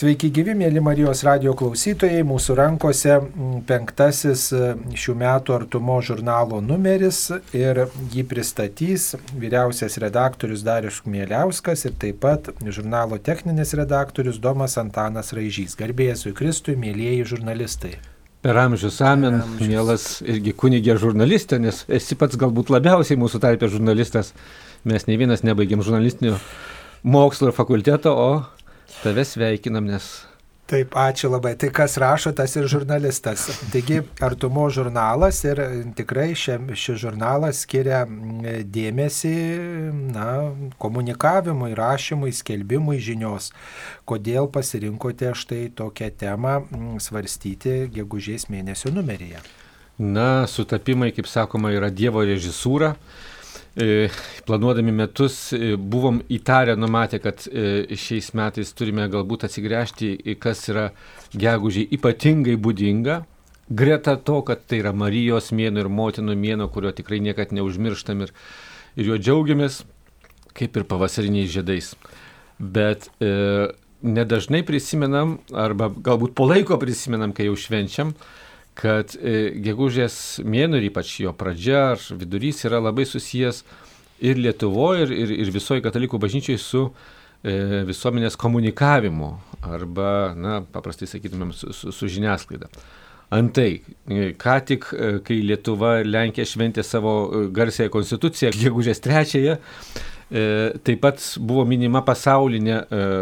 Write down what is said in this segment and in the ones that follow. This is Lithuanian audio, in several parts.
Sveiki gyvi, mėly Marijos radio klausytojai. Mūsų rankose penktasis e, šių metų artumo žurnalo numeris ir jį pristatys vyriausias redaktorius Darius Kmieliauskas ir taip pat žurnalo techninis redaktorius Domas Antanas Raižys. Garbėjai su Kristui, mėlyjeji žurnalistai. Per amžius amen, mielas irgi kunigė žurnalistė, nes esi pats galbūt labiausiai mūsų tarpė žurnalistas. Mes ne vienas nebaigėm žurnalistinio mokslo ir fakulteto, o Tave sveikinam, nes Taip, ačiū labai. Tai kas rašo, tas ir žurnalistas. Taigi, artumo žurnalas ir tikrai šis žurnalas skiria dėmesį na, komunikavimui, rašymui, skelbimui žinios. Kodėl pasirinkote štai tokią temą svarstyti gegužės mėnesio numeryje? Na, sutapimai, kaip sakoma, yra Dievo režisūra. E, planuodami metus e, buvom įtarę, numatę, kad e, šiais metais turime galbūt atsigręžti kas yra gegužiai ypatingai būdinga. Greta to, kad tai yra Marijos mėno ir motinų mėno, kurio tikrai niekad neužmirštam ir, ir juo džiaugiamės, kaip ir pavasariniais žiedais. Bet e, nedažnai prisimenam, arba galbūt po laiko prisimenam, kai jau švenčiam, kad e, gegužės mėnų ir ypač jo pradžia ar vidurys yra labai susijęs ir Lietuvoje, ir, ir, ir visoje katalikų bažnyčiai su e, visuomenės komunikavimu arba, na, paprastai sakytumėm, su, su, su žiniasklaida. Antai, e, ką tik, e, kai Lietuva ir Lenkija šventė savo garsiąją konstituciją, gegužės trečiąją, e, taip pat buvo minima pasaulinė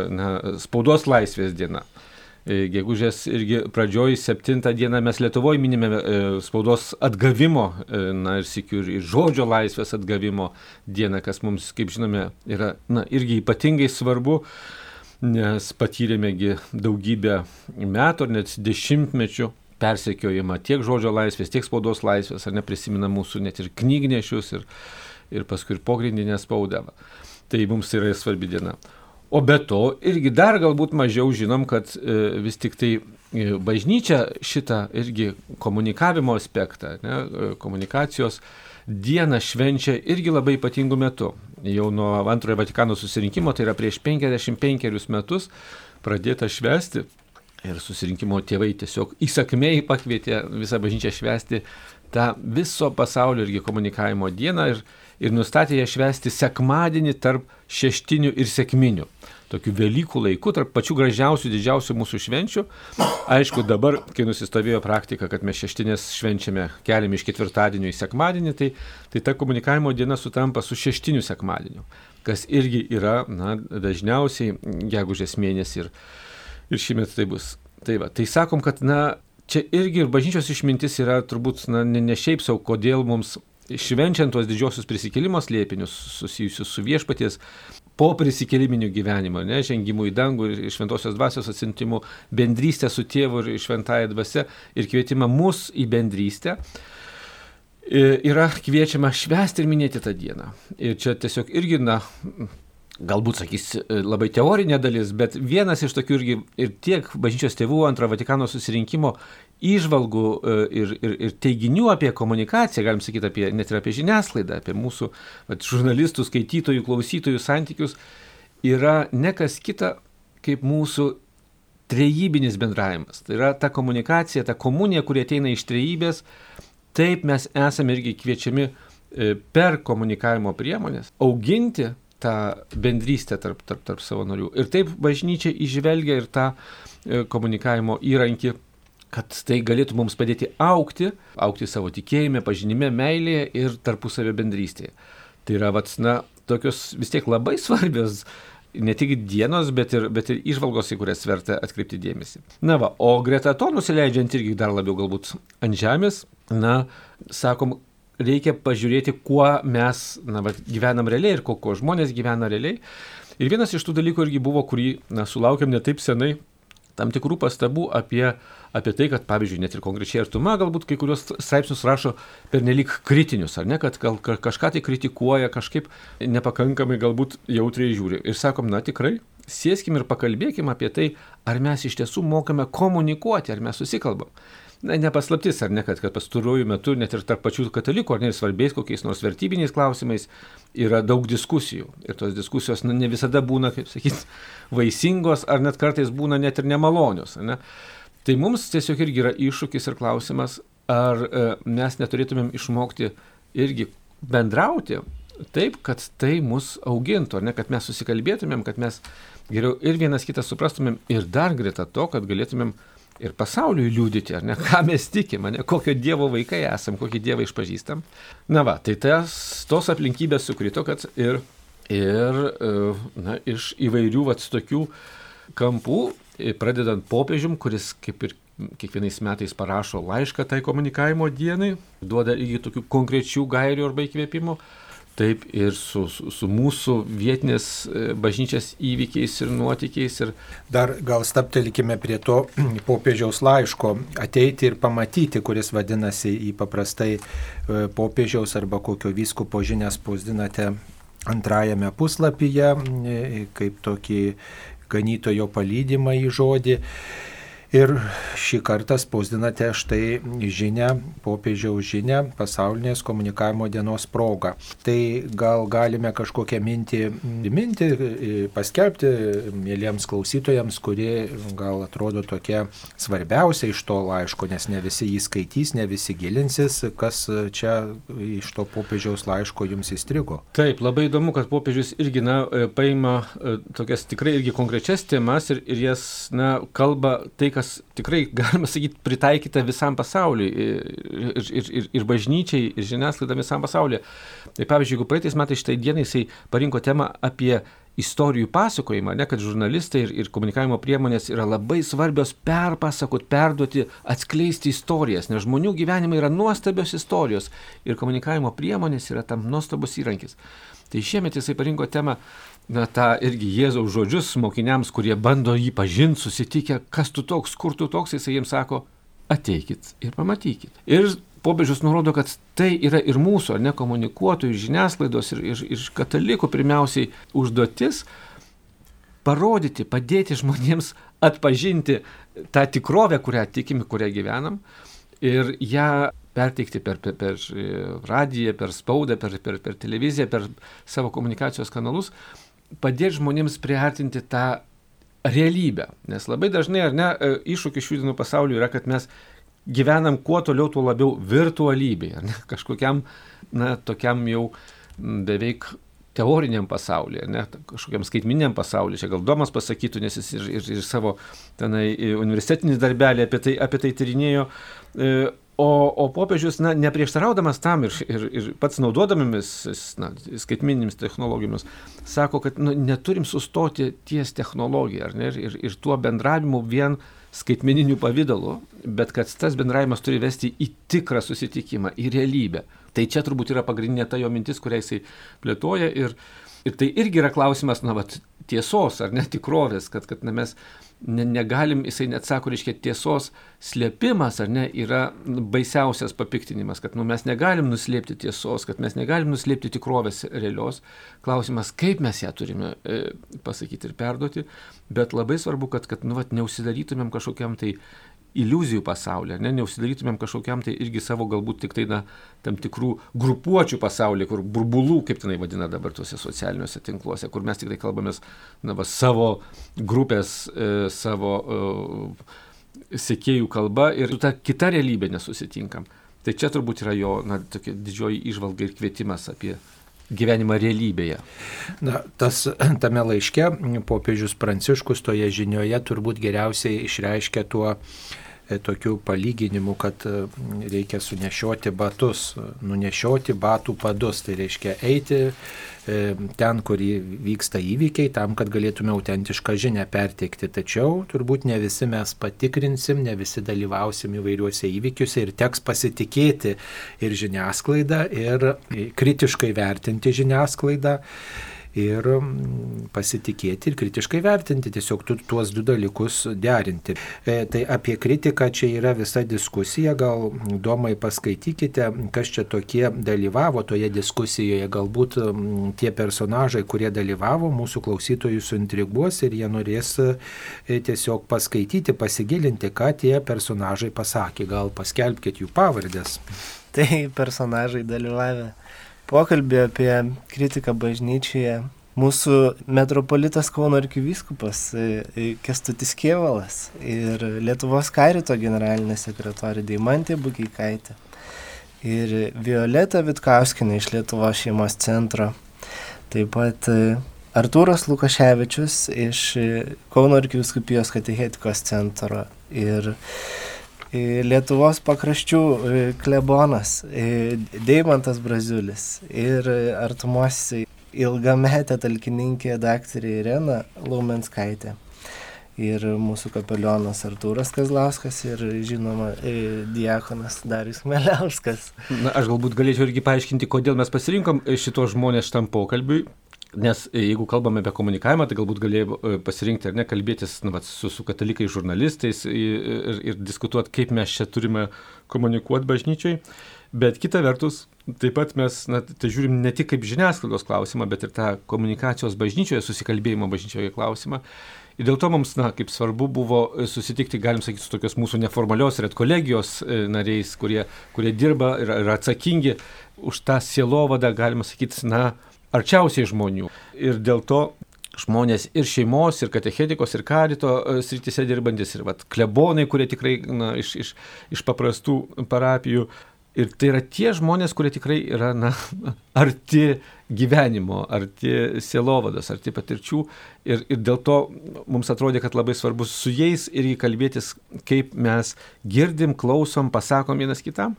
na, spaudos laisvės diena. E, gegužės irgi pradžioj 7 dieną mes Lietuvoje minime e, spaudos atgavimo, e, na ir sikiu ir žodžio laisvės atgavimo dieną, kas mums, kaip žinome, yra na, irgi ypatingai svarbu, nes patyrėmegi daugybę metų ar net dešimtmečių persekiojimą tiek žodžio laisvės, tiek spaudos laisvės, ar neprisimena mūsų net ir knygnešius ir, ir paskui ir pogrindinę spaudą. Tai mums yra svarbi diena. O be to irgi dar galbūt mažiau žinom, kad e, vis tik tai e, bažnyčia šitą irgi komunikavimo aspektą, ne, e, komunikacijos dieną švenčia irgi labai ypatingų metų. Jau nuo antrojo Vatikano susirinkimo, tai yra prieš 55 metus, pradėta švesti ir susirinkimo tėvai tiesiog įsakmiai pakvietė visą bažnyčią švesti tą viso pasaulio irgi komunikavimo dieną ir, ir nustatė ją švesti sekmadienį tarp šeštinių ir sekminių tokiu Velykų laiku, tarp pačių gražiausių, didžiausių mūsų švenčių. Aišku, dabar, kai nusistovėjo praktika, kad mes šeštinės švenčiame keliam iš ketvirtadienio į sekmadienį, tai, tai ta komunikavimo diena sutampa su šeštiniu sekmadieniu, kas irgi yra na, dažniausiai gegužės mėnesį ir, ir šiemet tai bus. Tai, va, tai sakom, kad na, čia irgi ir bažnyčios išmintis yra turbūt na, ne, ne šiaip savo, kodėl mums švenčiant tuos didžiosius prisikėlimo slėpinius susijusius su viešpaties po prisikėliminiu gyvenimu, ne, žengimu į dangų ir šventosios dvasios atsintimu, bendrystę su tėvu ir šventąją dvasę ir kvietimą mus į bendrystę, yra kviečiama švęsti ir minėti tą dieną. Ir čia tiesiog irgi, na, galbūt sakys labai teorinė dalis, bet vienas iš tokių irgi ir tiek bažnyčios tėvų antro Vatikano susirinkimo išvalgų e, ir, ir, ir teiginių apie komunikaciją, galim sakyti, apie, net ir apie žiniasklaidą, apie mūsų vat, žurnalistų, skaitytojų, klausytojų santykius, yra ne kas kita kaip mūsų trejybinis bendravimas. Tai yra ta komunikacija, ta komunija, kurie ateina iš trejybės. Taip mes esame irgi kviečiami e, per komunikavimo priemonės auginti tą bendrystę tarp, tarp, tarp savo narių. Ir taip bažnyčia išvelgia ir tą e, komunikavimo įrankį kad tai galėtų mums padėti aukti, aukti savo tikėjime, pažinime, meilėje ir tarpusavio bendrystėje. Tai yra, vat, na, tokios vis tiek labai svarbios ne tik dienos, bet ir, bet ir išvalgos, į kurias verta atkreipti dėmesį. Na va, o greta to nusileidžiant irgi dar labiau galbūt ant žemės, na, sakom, reikia pažiūrėti, kuo mes na, va, gyvenam realiai ir kuo žmonės gyvena realiai. Ir vienas iš tų dalykų irgi buvo, kurį na, sulaukėm ne taip senai, tam tikrų pastabų apie, apie tai, kad, pavyzdžiui, net ir konkrečiai artuma galbūt kai kurios straipsnius rašo per nelik kritinius, ar ne, kad gal kažką tai kritikuoja, kažkaip nepakankamai galbūt jautriai žiūri. Ir sakom, na tikrai, sėskim ir pakalbėkim apie tai, ar mes iš tiesų mokame komunikuoti, ar mes susikalbam. Na, nepaslaptis, ar ne, kad, kad pastaruoju metu net ir tarp pačių katalikų, ar ne svarbiais kokiais nors vertybiniais klausimais yra daug diskusijų. Ir tos diskusijos na, ne visada būna, kaip sakyti, vaisingos, ar net kartais būna net ir nemalonios. Ne? Tai mums tiesiog irgi yra iššūkis ir klausimas, ar e, mes neturėtumėm išmokti irgi bendrauti taip, kad tai mus augintų, ar ne, kad mes susikalbėtumėm, kad mes geriau ir vienas kitą suprastumėm ir dar greta to, kad galėtumėm ir pasauliui liūdyti, ar ne, ką mes tikim, ne, kokio Dievo vaikai esam, kokį Dievą išpažįstam. Na va, tai tas, tos aplinkybės sukrito, kad ir, ir e, na, iš įvairių vat tokių kampų, pradedant popiežium, kuris kaip ir kiekvienais metais parašo laišką tai komunikavimo dienai, duoda irgi tokių konkrečių gairių arba įkvėpimų. Taip ir su, su, su mūsų vietinės e, bažnyčias įvykiais ir nuotykiais. Ir... Dar gal staptelikime prie to popiežiaus laiško ateiti ir pamatyti, kuris vadinasi į paprastai e, popiežiaus arba kokio vyskupo žinią spausdinate antrajame puslapyje, e, kaip tokį ganytojo palydimą į žodį. Ir šį kartą spausdinate štai žinę, popiežiaus žinę pasaulinės komunikavimo dienos progą. Tai gal galime kažkokią mintį, mintį paskelbti mėlyjams klausytojams, kurie gal atrodo tokia svarbiausia iš to laiško, nes ne visi jį skaitys, ne visi gilinsis, kas čia iš to popiežiaus laiško jums įstrigo. Taip, labai įdomu, kad popiežius irgi na, paima e, tokias tikrai irgi konkrečias temas ir, ir jas na, kalba tai, kas tikrai, galima sakyti, pritaikyta visam pasauliui ir, ir, ir, ir bažnyčiai, ir žiniasklaida visam pasauliu. Tai pavyzdžiui, jeigu praeitais metais šitai dienai jisai parinko temą apie istorijų pasakojimą, ne kad žurnalistai ir, ir komunikavimo priemonės yra labai svarbios perpasakot, perduoti, atskleisti istorijas, nes žmonių gyvenimai yra nuostabios istorijos ir komunikavimo priemonės yra tam nuostabus įrankis. Tai šiemet jisai parinko temą na, tą irgi Jėzaus žodžius mokiniams, kurie bando jį pažinti, susitikę, kas tu toks, kur tu toks, jisai jiems sako, ateikit ir pamatykit. Ir popiežius nurodo, kad tai yra ir mūsų, ar ne komunikuotojų, žiniasklaidos ir, ir, ir katalikų pirmiausiai užduotis parodyti, padėti žmonėms atpažinti tą tikrovę, kurią tikime, kurią gyvenam ir ją perteikti per, per, per radiją, per spaudą, per, per, per televiziją, per savo komunikacijos kanalus padėti žmonėms priartinti tą realybę. Nes labai dažnai, ar ne, e, iššūkis šių dienų pasauliu yra, kad mes gyvenam kuo toliau, tuo labiau virtualybėje, ne, kažkokiam, na, tokiam jau beveik teoriniam pasaulyje, ne, kažkokiam skaitminiam pasaulyje. Čia gal Domas pasakytų, nes jis ir, ir, ir savo tenai universitetinį darbelį apie tai, apie tai tyrinėjo. E, O, o popiežius, na, neprieštaraudamas tam ir, ir, ir pats naudodamomis na, skaitmininėmis technologijomis, sako, kad nu, neturim sustoti ties technologija ne, ir, ir tuo bendravimu vien skaitmeniniu pavydalu, bet kad tas bendravimas turi vesti į tikrą susitikimą, į realybę. Tai čia turbūt yra pagrindinė ta jo mintis, kurią jisai plėtoja ir, ir tai irgi yra klausimas, na, vat, tiesos ar netikrovės, kad, kad na, mes ne, negalim, jisai net sako, reiškia, tiesos slėpimas, ar ne, yra baisiausias papiktinimas, kad nu, mes negalim nuslėpti tiesos, kad mes negalim nuslėpti tikrovės realios. Klausimas, kaip mes ją turime e, pasakyti ir perduoti, bet labai svarbu, kad, kad nu, vat, neusidarytumėm kažkokiam tai iliuzijų pasaulyje, ne, neusidarytumėm kažkokiam tai irgi savo galbūt tik tai na, tam tikrų grupuočių pasaulyje, kur burbulų, kaip tenai vadina dabar tuose socialiniuose tinkluose, kur mes tik tai kalbamės na, va, savo grupės, e, savo e, sekėjų kalba ir su ta kita realybė nesusitinkam. Tai čia turbūt yra jo na, didžioji išvalga ir kvietimas apie gyvenimą realybėje. Na, tas tame laiške popiežius Pranciškus toje žinioje turbūt geriausiai išreiškia tuo e, tokiu palyginimu, kad e, reikia sunešioti batus, nunešioti batų padus, tai reiškia eiti E, ten, kur vyksta įvykiai, tam, kad galėtume autentišką žinę perteikti. Tačiau turbūt ne visi mes patikrinsim, ne visi dalyvausim įvairiuose įvykiuose ir teks pasitikėti ir žiniasklaidą, ir kritiškai vertinti žiniasklaidą. Ir mm, pasitikėti ir kritiškai vertinti, tiesiog tu, tuos du dalykus derinti. E, tai apie kritiką čia yra visa diskusija, gal domai paskaitykite, kas čia tokie dalyvavo toje diskusijoje, galbūt mm, tie personažai, kurie dalyvavo, mūsų klausytojų suintriguos ir jie norės e, tiesiog paskaityti, pasigilinti, ką tie personažai pasakė, gal paskelbkite jų pavardės. Tai personažai dalyvavę pokalbį apie kritiką bažnyčioje mūsų metropolitas Kauno arkivyskupas e, e, Kestutis Kievalas ir Lietuvos karito generalinė sekretorė Deimantė Bukikaitė ir Violeta Vitkauskinė iš Lietuvos šeimos centro, taip pat e, Artūras Lukaševičius iš Kauno arkiviskupijos katechetikos centro ir Lietuvos pakraščių klebonas Deimantas Braziulis ir artumuosiai ilgametė talkininkė daktarė Irena Laumenskaitė. Ir mūsų kapelionas Artūras Kazlauskas ir žinoma diakonas Darius Meliauskas. Na, aš galbūt galėčiau irgi paaiškinti, kodėl mes pasirinkom šitos žmonės šitam pokalbiui. Nes e, jeigu kalbame apie komunikavimą, tai galbūt galėjau e, pasirinkti ar ne kalbėtis nu, va, su, su katalikais žurnalistais ir, ir, diskutuoti, kaip mes čia turime komunikuoti bažnyčiai. Bet kita vertus, taip pat mes na, tai žiūrim ne tik kaip žiniasklaidos klausimą, bet ir tą komunikacijos bažnyčioje, susikalbėjimo bažnyčioje klausimą. Ir dėl to mums, na, kaip svarbu buvo susitikti, galim sakyti, su tokios mūsų neformalios redkolegijos e, nariais, kurie, kurie dirba ir yra atsakingi už tą sielovadą, galima sakyti, na, arčiausiai žmonių. Ir dėl to žmonės ir šeimos, ir katechetikos, ir karito e, srityse dirbantis, ir vat, klebonai, kurie tikrai na, iš, iš, iš paprastų parapijų. Ir tai yra tie žmonės, kurie tikrai yra na, arti gyvenimo, arti sielovados, arti patirčių. Ir, ir dėl to mums atrodė, kad labai svarbu su jais irgi kalbėtis, kaip mes girdim, klausom, pasakom vienas kitam.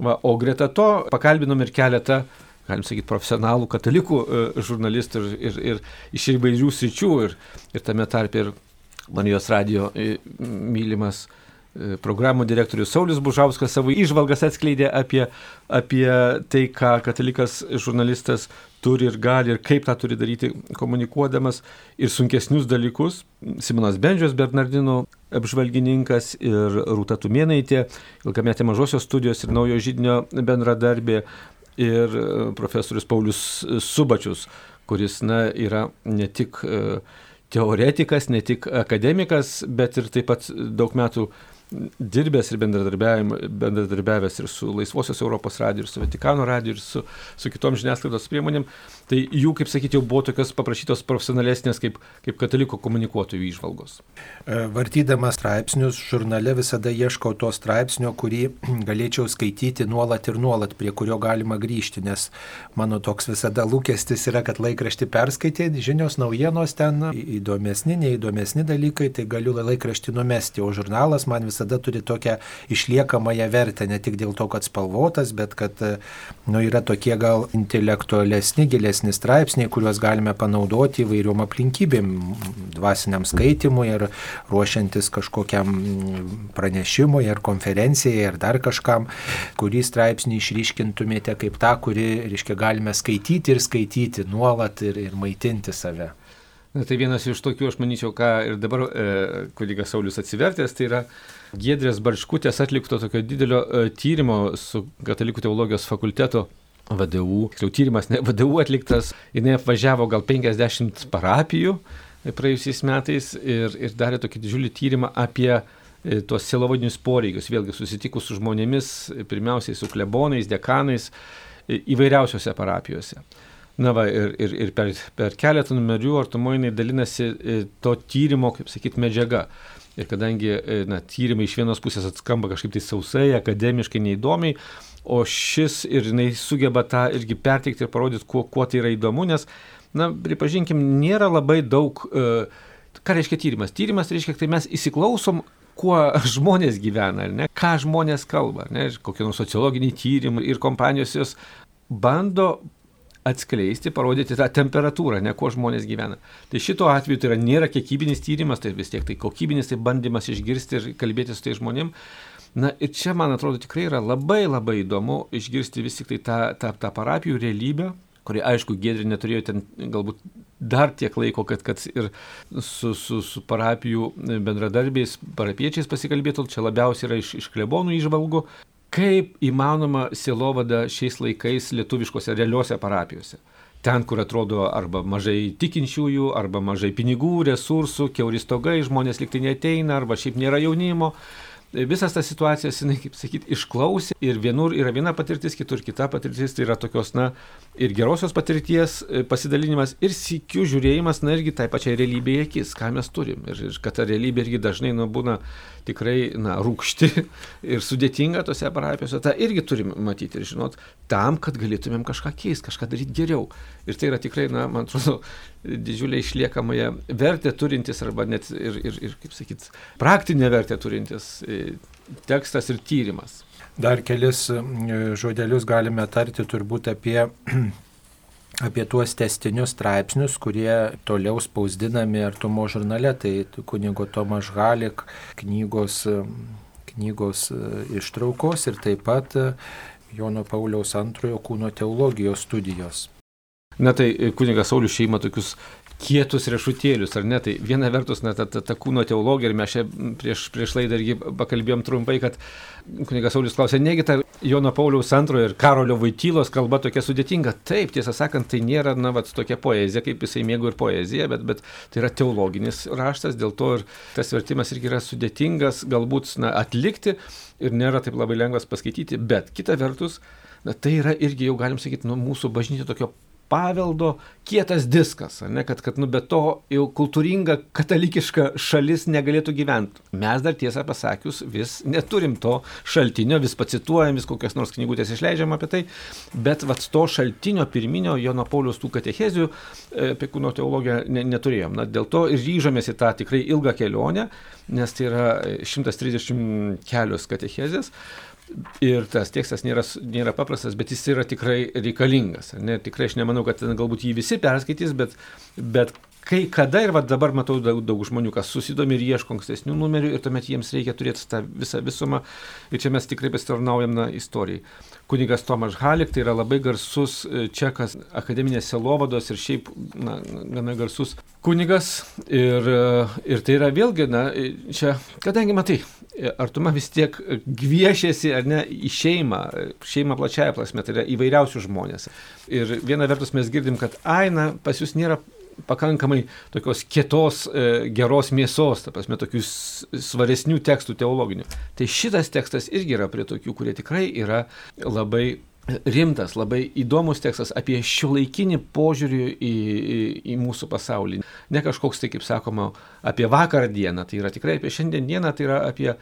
Va, o greta to pakalbinom ir keletą galim sakyti, profesionalų katalikų e, žurnalistų ir, ir, ir iš įvairių sričių ir, ir tame tarp ir Marijos radio e, mylimas e, programų direktorius Saulis Bužauskas savo išvalgas atskleidė apie, apie tai, ką katalikas žurnalistas turi ir gali ir kaip tą turi daryti komunikuodamas ir sunkesnius dalykus. Simonas Bendžios Bernardino apžvalgininkas ir Rūta Tumėnaitė, ilgametė mažosios studijos ir naujo žydinio bendradarbė, ir e, profesorius Paulius Subačius, kuris na, yra ne tik e, teoretikas, ne tik akademikas, bet ir taip pat daug metų dirbęs ir bendradarbiavęs ir su Laisvosios Europos radiju, ir su Vatikano radiju, ir su, su kitom žiniasklaidos priemonėm, tai jų, kaip sakyti, jau buvo tokios paprašytos profesionalesnės kaip, kaip kataliko komunikuotojų išvalgos. E, vartydamas straipsnius, žurnale visada ieškau to straipsnio, kurį galėčiau skaityti nuolat ir nuolat, prie kurio galima grįžti, nes mano toks visada lūkestis yra, kad laikraštį perskaitė, žinios naujienos ten įdomesni, neįdomesni dalykai, tai galiu laikraštį numesti, o žurnalas man visada visada turi tokią išliekamąją vertę, ne tik dėl to, kad spalvotas, bet kad nu, yra tokie gal intelektualesni, gilesni straipsniai, kuriuos galime panaudoti įvairiom aplinkybėm, dvasiniam skaitimui ir ruošiantis kažkokiam pranešimui ar konferencijai ar dar kažkam, kurį straipsnį išryškintumėte kaip tą, kurį, reiškia, galime skaityti ir skaityti nuolat ir, ir maitinti save. Na, tai vienas iš tokių, aš manyčiau, ką ir dabar e, kunigas Saulis atsivertęs, tai yra Giedrės Barškutės atlikto tokio didelio e, tyrimo su Katalikų teologijos fakulteto VDU. Tiksliau, tyrimas ne VDU atliktas, jinai apvažiavo gal 50 parapijų praėjusiais metais ir, ir darė tokį didžiulį tyrimą apie e, tuos silovadinius poreikius, vėlgi susitikus su žmonėmis, pirmiausiai su klebonais, dekanais, e, įvairiausiose parapijose. Na va, ir, ir, ir per, per keletą numerių artumojinai dalinasi e, to tyrimo, kaip sakyt, medžiaga. Ir kadangi e, na, tyrimai iš vienos pusės atskamba kažkaip tai sausai, akademiškai neįdomiai, o šis ir jinai sugeba tą irgi perteikti ir parodyti, kuo, kuo tai yra įdomu, nes, na, pripažinkim, nėra labai daug, uh, ką reiškia tyrimas. Tyrimas reiškia, tai mes įsiklausom, kuo žmonės gyvena, ne, ką žmonės kalba, ne, kokie nors sociologiniai tyrimai ir kompanijos jos bando atskleisti, parodyti tą temperatūrą, ne kuo žmonės gyvena. Tai šito atveju tai yra, nėra kiekybinis tyrimas, tai vis tiek tai kokybinis, tai bandymas išgirsti ir kalbėti su tai žmonėm. Na ir čia, man atrodo, tikrai yra labai labai įdomu išgirsti vis tik tai tą, tą, tą parapijų realybę, kurie aišku Gedri neturėjo ten galbūt dar tiek laiko, kad, kad ir su, su, su parapijų bendradarbiais, parapiečiais pasikalbėtų, čia labiausiai yra iš, iš klebonų išvalgų, kaip įmanoma sielovada šiais laikais lietuviškose realiuose parapijose. Ten, kur atrodo arba mažai tikinčiųjų, arba mažai pinigų, resursų, keuristogai, žmonės liktai neteina, arba šiaip nėra jaunimo visas tas situacijas, jinai, kaip sakyti, išklausė ir vienur yra viena patirtis, kitur kita patirtis, tai yra tokios, na, ir gerosios patirties e, pasidalinimas, ir sikių žiūrėjimas, na, irgi tai pačiai realybėje akis, ką mes turim. Ir, ir kad ta realybė irgi dažnai, nu, būna tikrai, na, rūkšti ir sudėtinga tose parapijose, tą irgi turim matyti ir žinot, tam, kad galėtumėm kažką keisti, kažką daryti geriau. Ir tai yra tikrai, na, man atrodo, didžiulę išliekamąją vertę turintis arba net ir, ir, ir kaip sakyt, praktinę vertę turintis e, tekstas ir tyrimas. Dar kelis e, žodelius galime tarti turbūt apie apie tuos testinius straipsnius, kurie toliau spausdinami artumo žurnale, tai kunigo Tomaš Halik knygos, e, knygos ištraukos ir taip pat Jono Pauliaus antrojo kūno teologijos studijos. Na tai e, kunigas Saulis šeima tokius kietus riešutėlius, ar ne? Tai viena vertus, na, ta, ta, ta kūno teologija, ir mes čia prieš, prieš laidą irgi pakalbėjom trumpai, kad kunigas Saulis klausė, negi ta Jono Pauliaus antrojo ir Karolio Vaitylos kalba tokia sudėtinga. Taip, tiesą sakant, tai nėra, na, vat, tokia poezija, kaip jisai mėgo ir poeziją, bet, bet tai yra teologinis raštas, dėl to ir tas vertimas irgi yra sudėtingas, galbūt, na, atlikti ir nėra taip labai lengvas paskaityti, bet kita vertus, na, tai yra irgi jau galim sakyti, nu, mūsų bažnyčia tokio paveldo kietas diskas, ne, kad, kad nu, be to jau kultūringa katalikiška šalis negalėtų gyventi. Mes dar tiesą pasakius vis neturim to šaltinio, vis pacituojam, vis kokias nors knygutės išleidžiam apie tai, bet vat to šaltinio pirminio Jono Paulius tų katechezių e, apie kūno teologiją ne, neturėjom. Na, dėl to ir ryžomės į tą tikrai ilgą kelionę, nes tai yra 130 kelios katechezės. Ir tas tekstas nėra, nėra paprastas, bet jis yra tikrai reikalingas. Ne, tikrai aš nemanau, kad galbūt jį visi perskaitys, bet, bet kai kada ir va, dabar matau daug, daug žmonių, kas susidomi ir ieško ankstesnių numerių ir tuomet jiems reikia turėti tą visą visumą ir čia mes tikrai pasitarnaujam na, istorijai. Kunigas Tomas Halik tai yra labai garsus e, čekas akademinės selovados ir šiaip na, gana garsus kunigas ir, e, ir tai yra vėlgi, na, e, čia, kadangi matai, artuma vis tiek gviešiasi, ar ne, į šeimą, šeimą plačiaja prasme, tai yra įvairiausių žmonės. Ir viena vertus mes girdim, kad aina pas jūs nėra pakankamai tokios kietos, e, geros mėsos, ta prasme, tokių svaresnių tekstų teologinių. Tai šitas tekstas irgi yra prie tokių, kurie tikrai yra labai rimtas, labai įdomus tekstas apie šiuolaikinį požiūrį į, į, į mūsų pasaulį. Ne kažkoks tai, kaip sakoma, apie vakar dieną, tai yra tikrai apie šiandien dieną, tai yra apie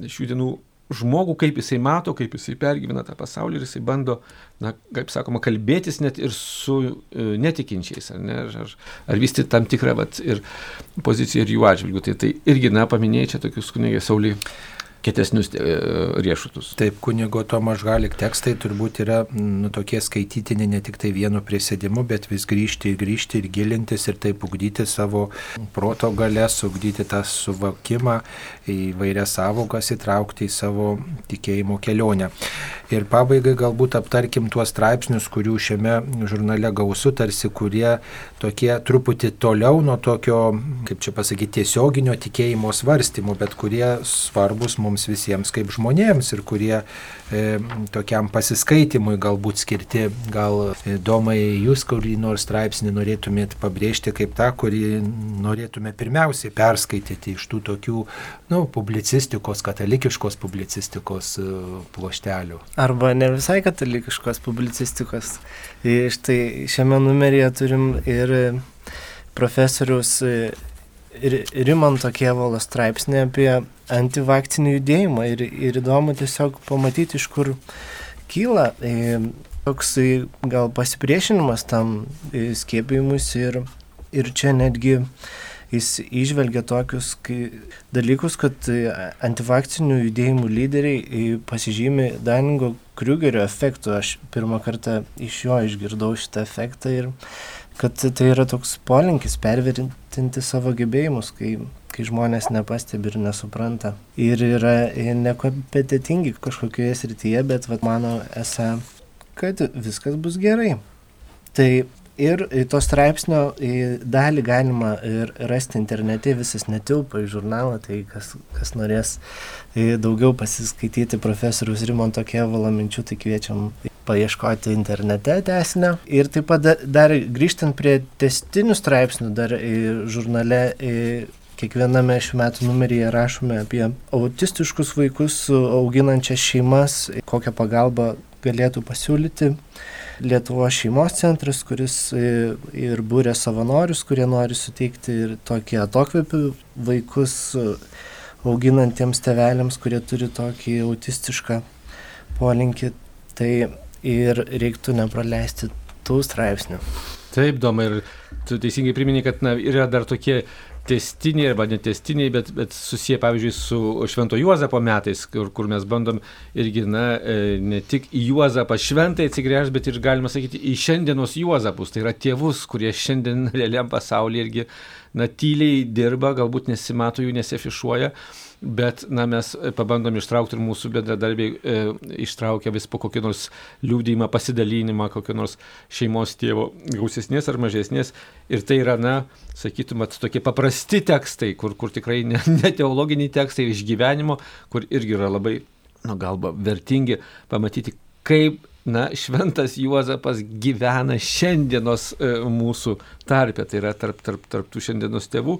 šių dienų žmogų, kaip jisai mato, kaip jisai pergyvena tą pasaulį ir jisai bando, na, kaip sakoma, kalbėtis net ir su e, netikinčiais, ar, ne, ar, ar vystyti tam tikrą vat, ir poziciją ir jų atžvilgių. Tai, tai irgi, na, paminėjai čia tokius kunigė Saulį kietesnius e, riešutus. Taip, kunigo Tomas Žalik tekstai turbūt yra nu, tokie skaitytini ne tik tai vienu prisėdimu, bet vis grįžti ir grįžti ir gilintis ir taip ugdyti savo proto galės, ugdyti tą suvokimą, įvairias savokas įtraukti į savo tikėjimo kelionę. Ir pabaigai galbūt aptarkim tuos straipsnius, kurių šiame žurnale gausu, tarsi kurie tokie truputį toliau nuo tokio, kaip čia pasakyti, tiesioginio tikėjimo svarstymų, bet kurie svarbus mums mums visiems kaip žmonėms ir kurie e, tokiam pasiskaitimui galbūt skirti. Gal e, jūs kurį nors straipsnį norėtumėt pabrėžti kaip tą, kurį norėtume pirmiausiai perskaityti iš tų tokių nu, publicistikos, katalikiškos publicistikos e, pluoštelių. Arba ne visai katalikiškos publicistikos. Štai šiame numeryje turim ir profesoriaus Rimanto Kievalo straipsnį apie antivakcinį judėjimą ir, ir įdomu tiesiog pamatyti, iš kur kyla e, toks e, gal pasipriešinimas tam e, skiepijimus ir, ir čia netgi jis išvelgia tokius dalykus, kad antivakcinių judėjimų lyderiai pasižymi Daningo Kriugerio efektu. Aš pirmą kartą iš jo išgirdau šitą efektą ir kad tai yra toks polinkis pervertinti savo gebėjimus, kai, kai žmonės nepastebi ir nesupranta. Ir yra nekompetitingi kažkokioje srityje, bet vat, mano esą, kad viskas bus gerai. Tai ir to straipsnio dalį galima ir rasti internete, visas netilpa į žurnalą, tai kas, kas norės daugiau pasiskaityti profesorius Rimonto Kevalo minčių, tai kviečiam paieškoti internete tęsinio. Ir taip pat dar grįžtant prie testinių straipsnių, dar žurnale kiekviename šių metų numeryje rašome apie autistiškus vaikus auginančias šeimas, kokią pagalbą galėtų pasiūlyti Lietuvo šeimos centras, kuris ir būrė savanorius, kurie nori suteikti ir tokį atokvėpį vaikus auginantiems tevelėms, kurie turi tokį autistišką polinkį. Tai ir reiktų nepraleisti tų straipsnių. Taip, Doma, ir tu teisingai priminė, kad na, yra dar tokie testiniai arba netestiniai, bet, bet susiję, pavyzdžiui, su Švento Juozapo metais, kur, kur mes bandom irgi, na, e, ne tik į Juozapą šventai atsigręžti, bet ir, galima sakyti, į šiandienos Juozapus. Tai yra tėvus, kurie šiandien realiam pasaulyje irgi, na, tyliai dirba, galbūt nesimato jų, nesiafišuoja bet na, mes pabandom ištraukti ir mūsų bendradarbiai e, ištraukia vis po kokį nors liūdėjimą, pasidalinimą, kokio nors šeimos tėvo gausesnės ar mažesnės. Ir tai yra, na, sakytumėt, tokie paprasti tekstai, kur, kur tikrai ne, ne teologiniai tekstai iš gyvenimo, kur irgi yra labai, nu, galba vertingi pamatyti, kaip na, šventas Juozapas gyvena šiandienos e, mūsų tarpe, tai yra tarp, tarp, tarp tų šiandienos tėvų,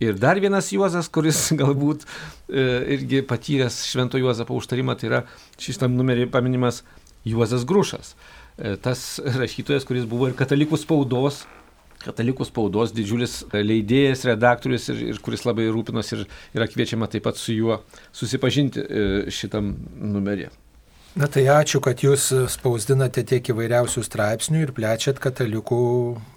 Ir dar vienas Juozas, kuris galbūt e, irgi patyręs Švento Juozapo užtarimą, tai yra šitam numerį paminimas Juozas Grušas. E, tas rašytojas, kuris buvo ir katalikų spaudos, katalikų spaudos didžiulis leidėjas, redaktorius ir, ir kuris labai rūpinosi ir yra kviečiama taip pat su juo susipažinti e, šitam numerį. Na tai ačiū, kad jūs spausdinate tiek įvairiausių straipsnių ir plečiat katalikų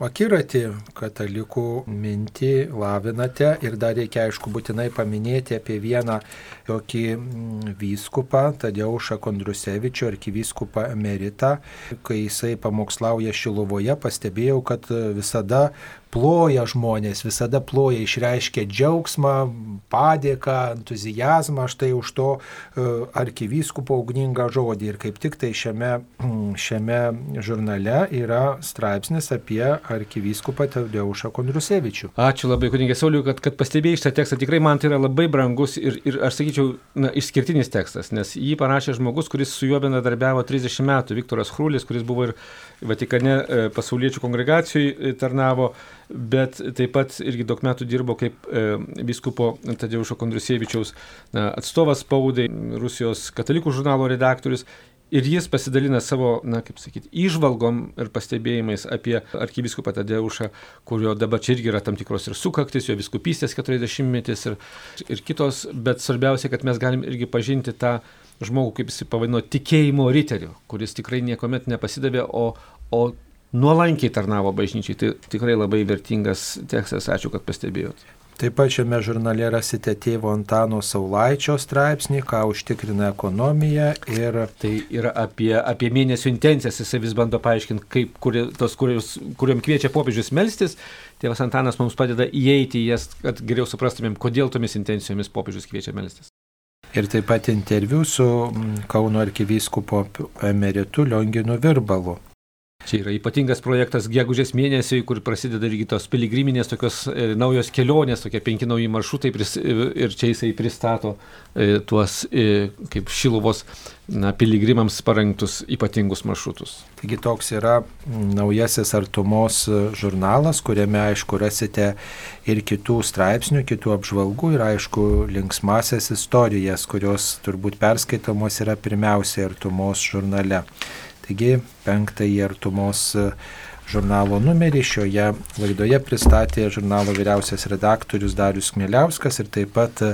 akiratį, katalikų mintį lavinate. Ir dar reikia aišku būtinai paminėti apie vieną tokį mm, vyskupą, Tadeušą Kondrusevičių, arkivyskupą emeritą, kai jisai pamokslauja Šilovoje, pastebėjau, kad visada ploja žmonės, visada ploja, išreiškia džiaugsmą, padėką, entuzijazmą štai už to e, arkivyskupo ugningą žodį. Ir kaip tik tai šiame, šiame žurnale yra straipsnis apie arkivyskupą Tadeušą Kondrusevičių. Ačiū labai, kunigė Sauliu, kad, kad pastebėjai šitą tekstą. Tikrai man tai yra labai brangus ir, ir aš sakyčiau, na, išskirtinis tekstas, nes jį parašė žmogus, kuris su juo bendradarbiavo 30 metų, Viktoras Hrulis, kuris buvo ir Vatikane e, pasauliečių kongregacijai e, tarnavo, bet taip pat irgi daug metų dirbo kaip e, biskupo Tadeušo Kondrusievičiaus atstovas spaudai, Rusijos katalikų žurnalo redaktorius. Ir jis pasidalina savo, na, kaip sakyti, išvalgom ir pastebėjimais apie arkiviskupą Tadeušą, kurio dabar čia irgi yra tam tikros ir sukaktis, jo viskupystės 40-metis ir, ir kitos, bet svarbiausia, kad mes galim irgi pažinti tą žmogų, kaip jis pavadino, tikėjimo riteriu, kuris tikrai niekuomet nepasidavė, o, o nuolankiai tarnavo bažnyčiai. Tai tikrai labai vertingas tekstas, ačiū, kad pastebėjot. Taip pat šiame žurnale rasite tėvo Antano Saulaičio straipsnį, ką užtikrina ekonomija ir... Tai yra apie, apie mėnesio intencijas, jisai vis bando paaiškinti, kaip kuri, tos, kurios, kuriuom kviečia popiežius melstis. Tėvas Antanas mums padeda įeiti į jas, kad geriau suprastumėm, kodėl tomis intencijomis popiežius kviečia melstis. Ir taip pat interviu su mm, Kauno arkivyskupo emeritu Lionginu Virbalu. Čia yra ypatingas projektas gegužės mėnesiui, kur prasideda irgi tos piligriminės tokios e, naujos kelionės, tokie penki nauji maršrutai pris, e, ir čia jisai pristato e, tuos e, kaip šiluvos na, piligrimams parengtus ypatingus maršrutus. Taigi toks yra naujasis artumos žurnalas, kuriame aišku rasite ir kitų straipsnių, kitų apžvalgų ir aišku linksmasias istorijas, kurios turbūt perskaitomos yra pirmiausia artumos žurnale. Taigi penktąjį artumos žurnalo numerį šioje laidoje pristatė žurnalo vyriausias redaktorius Darius Kmėliauskas ir taip pat e,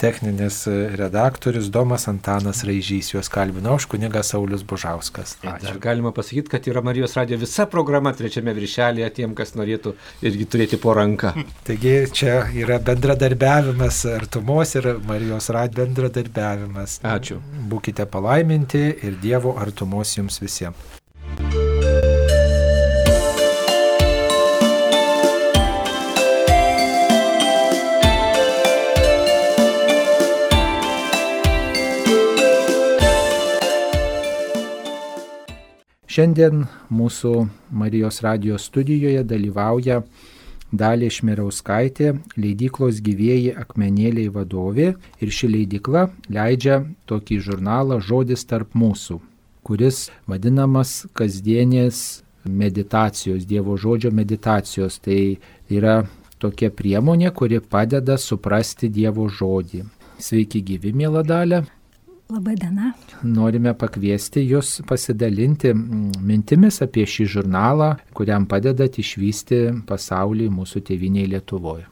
techninis e, redaktorius Domas Antanas Raižys, juos kalbino aš kunigas Saulis Bužauskas. Ačiū. Dar galima pasakyti, kad yra Marijos radio visa programa trečiame viršelėje tiem, kas norėtų irgi turėti po ranką. Taigi čia yra bendradarbiavimas artumos ir Marijos radio bendradarbiavimas. Ačiū. Būkite palaiminti ir Dievo artumos jums visiems Šiandien mūsų Marijos radijos studijoje dalyvauja Dalė Šmirauskaitė, leidyklos gyvėjai akmenėliai vadovė ir ši leidykla leidžia tokį žurnalą Žodis tarp mūsų, kuris vadinamas kasdienės meditacijos, Dievo žodžio meditacijos. Tai yra tokia priemonė, kuri padeda suprasti Dievo žodį. Sveiki gyvi, mėla dalė. Labadiena. Norime pakviesti Jūs pasidalinti mintimis apie šį žurnalą, kuriam padedat išvysti pasaulį mūsų tėviniai Lietuvoje.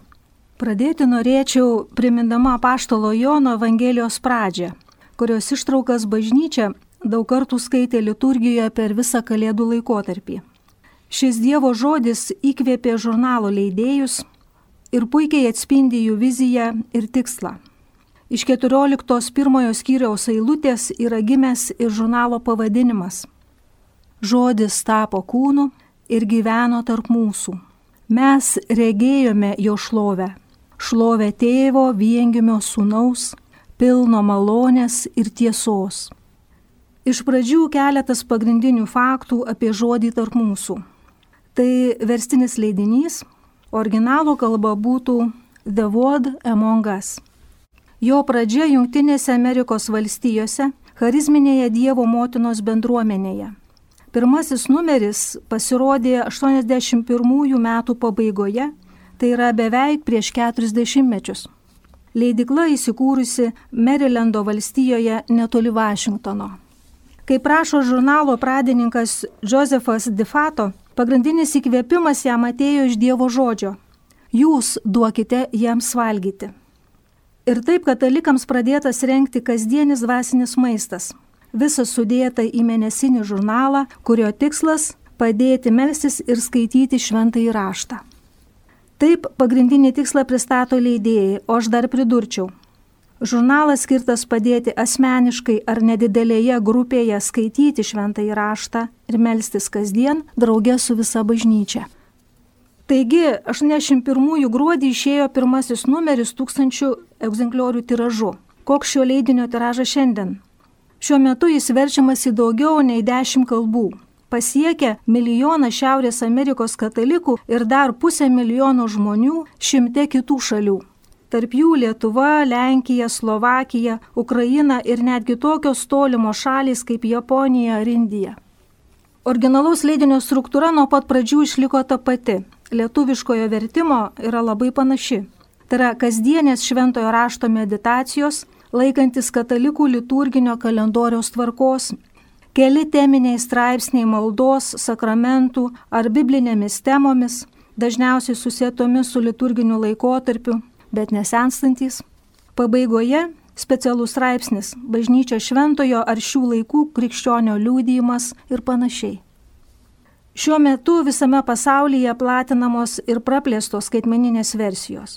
Pradėti norėčiau primindama paštalo Jono Evangelijos pradžią, kurios ištraukas bažnyčia daug kartų skaitė liturgijoje per visą kalėdų laikotarpį. Šis Dievo žodis įkvėpė žurnalo leidėjus ir puikiai atspindi jų viziją ir tikslą. Iš 14 pirmojo skyriaus eilutės yra gimęs ir žurnalo pavadinimas. Žodis tapo kūnu ir gyveno tarp mūsų. Mes regėjome jo šlovę. Šlovę tėvo viengimio sūnaus, pilno malonės ir tiesos. Iš pradžių keletas pagrindinių faktų apie žodį tarp mūsų. Tai verstinis leidinys, originalo kalba būtų The Word Among Us. Jo pradžia Junktinėse Amerikos valstijose, charizminėje Dievo motinos bendruomenėje. Pirmasis numeris pasirodė 81 metų pabaigoje, tai yra beveik prieš 40 mečius. Leidikla įsikūrusi Marylando valstijoje netoli Vašingtono. Kaip prašo žurnalo pradininkas Josefas Difato, pagrindinis įkvėpimas jam atėjo iš Dievo žodžio. Jūs duokite jiems valgyti. Ir taip katalikams pradėtas renkti kasdienis dvasinis maistas. Visas sudėta į mėnesinį žurnalą, kurio tikslas - padėti melstis ir skaityti šventąjį raštą. Taip pagrindinį tikslą pristato leidėjai, o aš dar pridurčiau. Žurnalas skirtas padėti asmeniškai ar nedidelėje grupėje skaityti šventąjį raštą ir melstis kasdien draugė su visa bažnyčia. Taigi 81 gruodį išėjo pirmasis numeris tūkstančių egzempliorių tiražu. Koks šio leidinio tiražas šiandien? Šiuo metu jis verčiamas į daugiau nei 10 kalbų. Pasiekia milijoną Šiaurės Amerikos katalikų ir dar pusę milijono žmonių šimte kitų šalių. Tarp jų Lietuva, Lenkija, Slovakija, Ukraina ir netgi tokios tolimos šalys kaip Japonija ar Indija. Originalaus leidinio struktūra nuo pat pradžių išliko ta pati lietuviškojo vertimo yra labai panaši. Tai yra kasdienės šventojo rašto meditacijos, laikantis katalikų liturginio kalendoriaus tvarkos, keli teminiai straipsniai maldos, sakramentų ar biblinėmis temomis, dažniausiai susietomis su liturginiu laikotarpiu, bet nesenstantis. Pabaigoje specialus straipsnis - bažnyčio šventojo ar šių laikų krikščionio liūdėjimas ir panašiai. Šiuo metu visame pasaulyje platinamos ir praplėstos skaitmeninės versijos.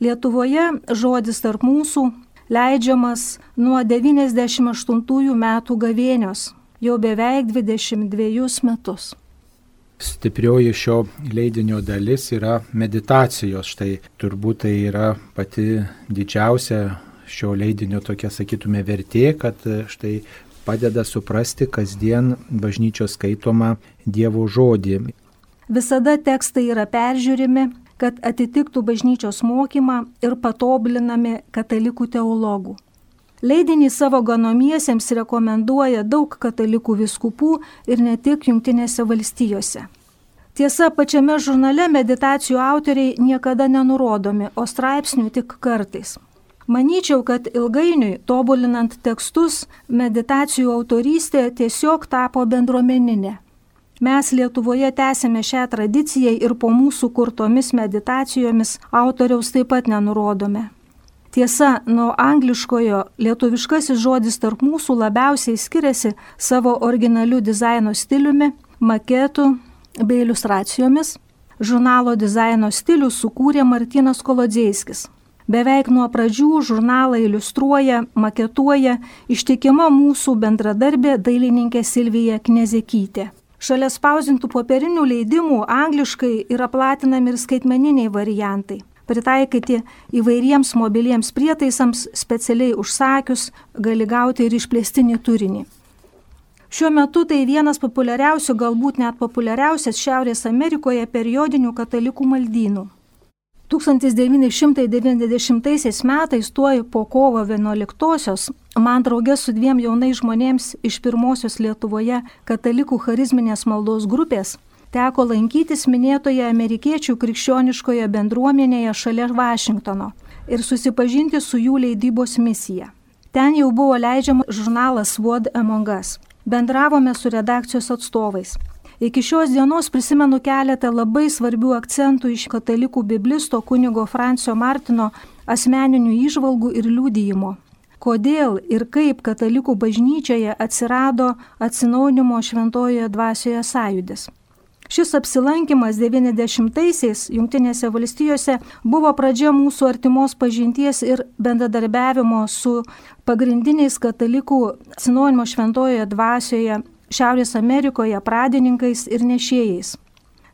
Lietuvoje žodis tarp mūsų leidžiamas nuo 98 metų gavėnios, jau beveik 22 metus. Stiprioji šio leidinio dalis yra meditacijos. Štai turbūt tai yra pati didžiausia šio leidinio tokia, sakytume, vertė, kad štai padeda suprasti kasdien bažnyčios skaitomą Dievo žodį. Visada tekstai yra peržiūrimi, kad atitiktų bažnyčios mokymą ir patobulinami katalikų teologų. Leidinį savo ganomiesiems rekomenduoja daug katalikų viskupų ir ne tik Junktinėse valstijose. Tiesa, pačiame žurnale meditacijų autoriai niekada nenurodomi, o straipsnių tik kartais. Manyčiau, kad ilgainiui, tobulinant tekstus, meditacijų autorystė tiesiog tapo bendruomeninė. Mes Lietuvoje tęsėme šią tradiciją ir po mūsų kurtomis meditacijomis autoriaus taip pat nenurodome. Tiesa, nuo angliškojo lietuviškasis žodis tarp mūsų labiausiai skiriasi savo originaliu dizaino stiliumi, maketu bei iliustracijomis. Žurnalo dizaino stilių sukūrė Martinas Kolodziejskis. Beveik nuo pradžių žurnalą iliustruoja, maketuoja ištikima mūsų bendradarbė dailininkė Silvija Knezekytė. Šalia spausintų popierinių leidimų angliškai yra platinami ir skaitmeniniai variantai, pritaikyti įvairiems mobiliems prietaisams specialiai užsakius gali gauti ir išplėstinį turinį. Šiuo metu tai vienas populiariausių, galbūt net populiariausias Šiaurės Amerikoje periodinių katalikų maldynų. 1990 metais, tuoj po kovo 11-osios, man draugė su dviem jaunais žmonėms iš pirmosios Lietuvoje katalikų charizminės maldos grupės teko lankytis minėtoje amerikiečių krikščioniškoje bendruomenėje šalia Vašingtono ir susipažinti su jų leidybos misija. Ten jau buvo leidžiamas žurnalas Word Among Us. Bendravome su redakcijos atstovais. Iki šios dienos prisimenu keletą labai svarbių akcentų iš katalikų biblisto kunigo Francio Martino asmeninių išvalgų ir liūdėjimo. Kodėl ir kaip katalikų bažnyčioje atsirado atsinaujinimo šventojoje dvasioje sąjudis. Šis apsilankimas 90-aisiais Junktinėse valstijose buvo pradžia mūsų artimos pažinties ir bendradarbiavimo su pagrindiniais katalikų atsinaujinimo šventojoje dvasioje Šiaurės Amerikoje pradininkais ir nešėjais.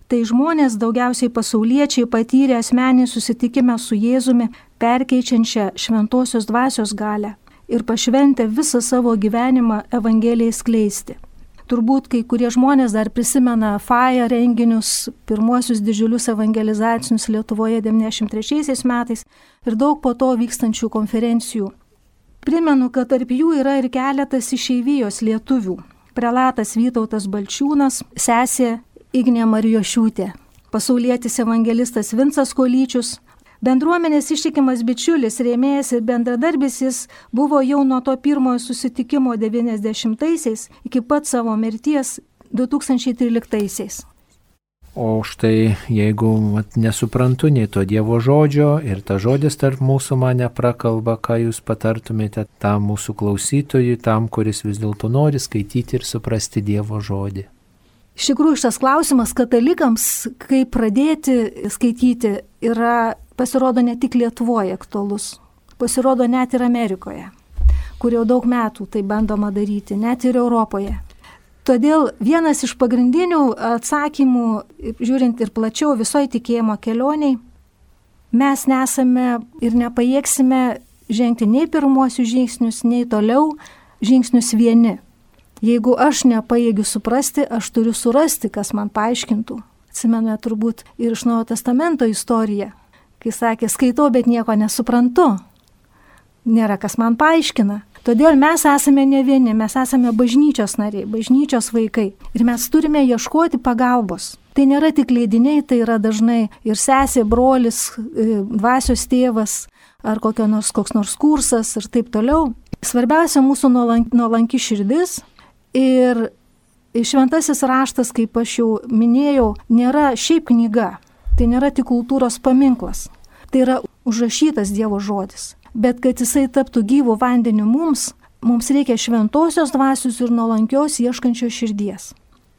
Tai žmonės daugiausiai pasauliečiai patyrė asmenį susitikimą su Jėzumi, perkeičiančią šventosios dvasios galę ir pašventę visą savo gyvenimą Evangelijai skleisti. Turbūt kai kurie žmonės dar prisimena FAIA renginius, pirmuosius didžiulius evangelizacinius Lietuvoje 93 metais ir daug po to vykstančių konferencijų. Primenu, kad tarp jų yra ir keletas išeivijos lietuvių, prelatas Vytautas Balčiūnas, sesė Ignė Marijošiūtė, pasaulietis evangelistas Vincas Kolyčius, Bendruomenės ištikimas bičiulis, rėmėjas ir bendradarbis jis buvo jau nuo to pirmojo susitikimo 90-aisiais iki pat savo mirties 2013-aisiais. O štai jeigu vat, nesuprantu nei to Dievo žodžio ir ta žodis tarp mūsų mane prakalba, ką jūs patartumėte tam mūsų klausytojui, tam, kuris vis dėlto nori skaityti ir suprasti Dievo žodį. Iš tikrųjų, šitas klausimas katalikams, kaip pradėti skaityti, yra pasirodo ne tik Lietuvoje aktualus, pasirodo net ir Amerikoje, kur jau daug metų tai bandoma daryti, net ir Europoje. Todėl vienas iš pagrindinių atsakymų, žiūrint ir plačiau visoji tikėjimo kelioniai, mes nesame ir nepajėgsime žengti nei pirmuosius žingsnius, nei toliau žingsnius vieni. Jeigu aš nepajėgiu suprasti, aš turiu surasti, kas man paaiškintų. Atsimenu turbūt ir iš Naujo Testamento istoriją, kai sakė, skaitau, bet nieko nesuprantu. Nėra kas man paaiškina. Todėl mes esame ne vieni, mes esame bažnyčios nariai, bažnyčios vaikai ir mes turime ieškoti pagalbos. Tai nėra tik leidiniai, tai yra dažnai ir sesė, brolis, e, dvasios tėvas ar nors, koks nors kursas ir taip toliau. Svarbiausia mūsų nuolanki širdis ir šventasis raštas, kaip aš jau minėjau, nėra šiaip knyga, tai nėra tik kultūros paminklas, tai yra užrašytas Dievo žodis bet kad jisai taptų gyvų vandeniu mums, mums reikia šventosios dvasios ir nuolankios ieškančios širdies.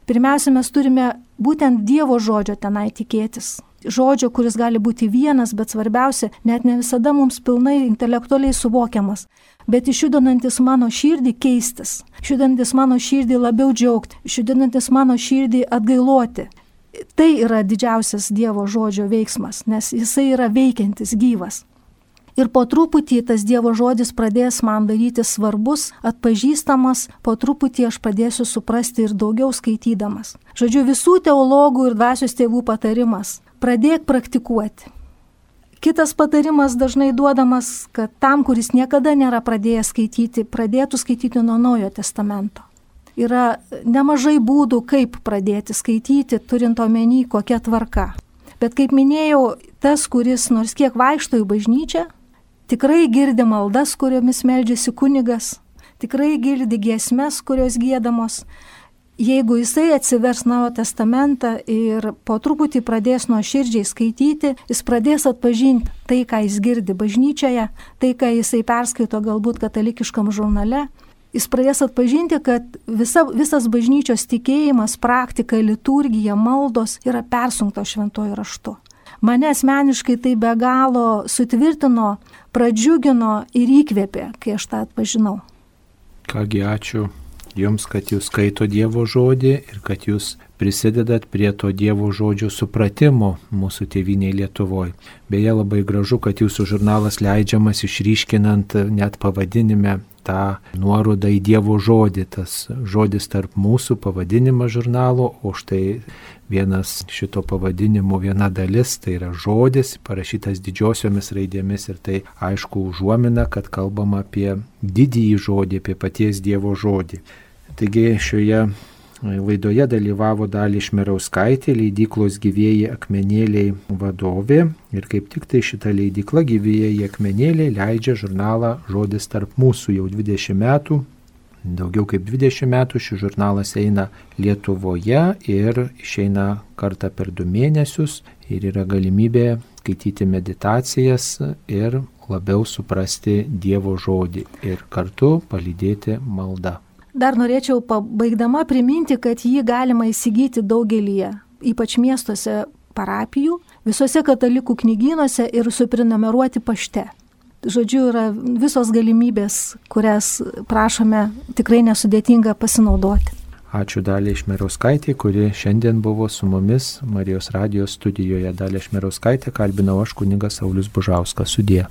Pirmiausia, mes turime būtent Dievo žodžio tenai tikėtis. Žodžio, kuris gali būti vienas, bet svarbiausia, net ne visada mums pilnai intelektualiai suvokiamas, bet išjudinantis mano širdį keistis, išjudinantis mano širdį labiau džiaugti, išjudinantis mano širdį atgailoti. Tai yra didžiausias Dievo žodžio veiksmas, nes jisai yra veikiantis, gyvas. Ir po truputį tas Dievo žodis pradės man daryti svarbus, atpažįstamas, po truputį aš pradėsiu suprasti ir daugiau skaitydamas. Žodžiu, visų teologų ir dvasios tėvų patarimas - pradėk praktikuoti. Kitas patarimas dažnai duodamas, kad tam, kuris niekada nėra pradėjęs skaityti, pradėtų skaityti nuo Naujojo testamento. Yra nemažai būdų, kaip pradėti skaityti, turint omeny kokia tvarka. Bet kaip minėjau, tas, kuris nors kiek vaikšto į bažnyčią, tikrai girdi maldas, kuriomis meldžiasi kunigas, tikrai girdi giesmes, kurios gėdamos. Jeigu jisai atsivers Naujo testamentą ir po truputį pradės nuo širdžiai skaityti, jis pradės atpažinti tai, ką jis girdi bažnyčioje, tai, ką jisai perskaito galbūt katalikiškam žurnale, jis pradės atpažinti, kad visa, visas bažnyčios tikėjimas, praktika, liturgija, maldos yra persunkto šventojo raštu. Mane asmeniškai tai be galo sutvirtino, pradžiugino ir įkvėpė, kai aš tą atpažinau. Kągi ačiū Jums, kad Jūs skaito Dievo žodį ir kad Jūs prisidedat prie to Dievo žodžio supratimo mūsų tėviniai Lietuvoje. Beje, labai gražu, kad Jūsų žurnalas leidžiamas išryškinant net pavadinime tą nuorodą į Dievo žodį, tas žodis tarp mūsų pavadinimas žurnalo, o štai vienas šito pavadinimo viena dalis, tai yra žodis, parašytas didžiosiomis raidėmis ir tai aišku užuomina, kad kalbama apie didįjį žodį, apie paties Dievo žodį. Taigi šioje Laidoje dalyvavo dalį Šmerauskaitė, leidyklos gyvėjai akmenėliai vadovė ir kaip tik tai šita leidykla gyvėjai akmenėliai leidžia žurnalą Žodis tarp mūsų jau 20 metų. Daugiau kaip 20 metų šis žurnalas eina Lietuvoje ir išeina kartą per du mėnesius ir yra galimybė skaityti meditacijas ir labiau suprasti Dievo žodį ir kartu palydėti maldą. Dar norėčiau pabaigdama priminti, kad jį galima įsigyti daugelį, ypač miestuose parapijų, visose katalikų knygynuose ir suprinameruoti pašte. Žodžiu, yra visos galimybės, kurias prašome tikrai nesudėtinga pasinaudoti. Ačiū Dalė Išmerauskaitė, kuri šiandien buvo su mumis Marijos radijos studijoje. Dalė Išmerauskaitė kalbinau aš kunigas Saulis Bužauskas. Sudė.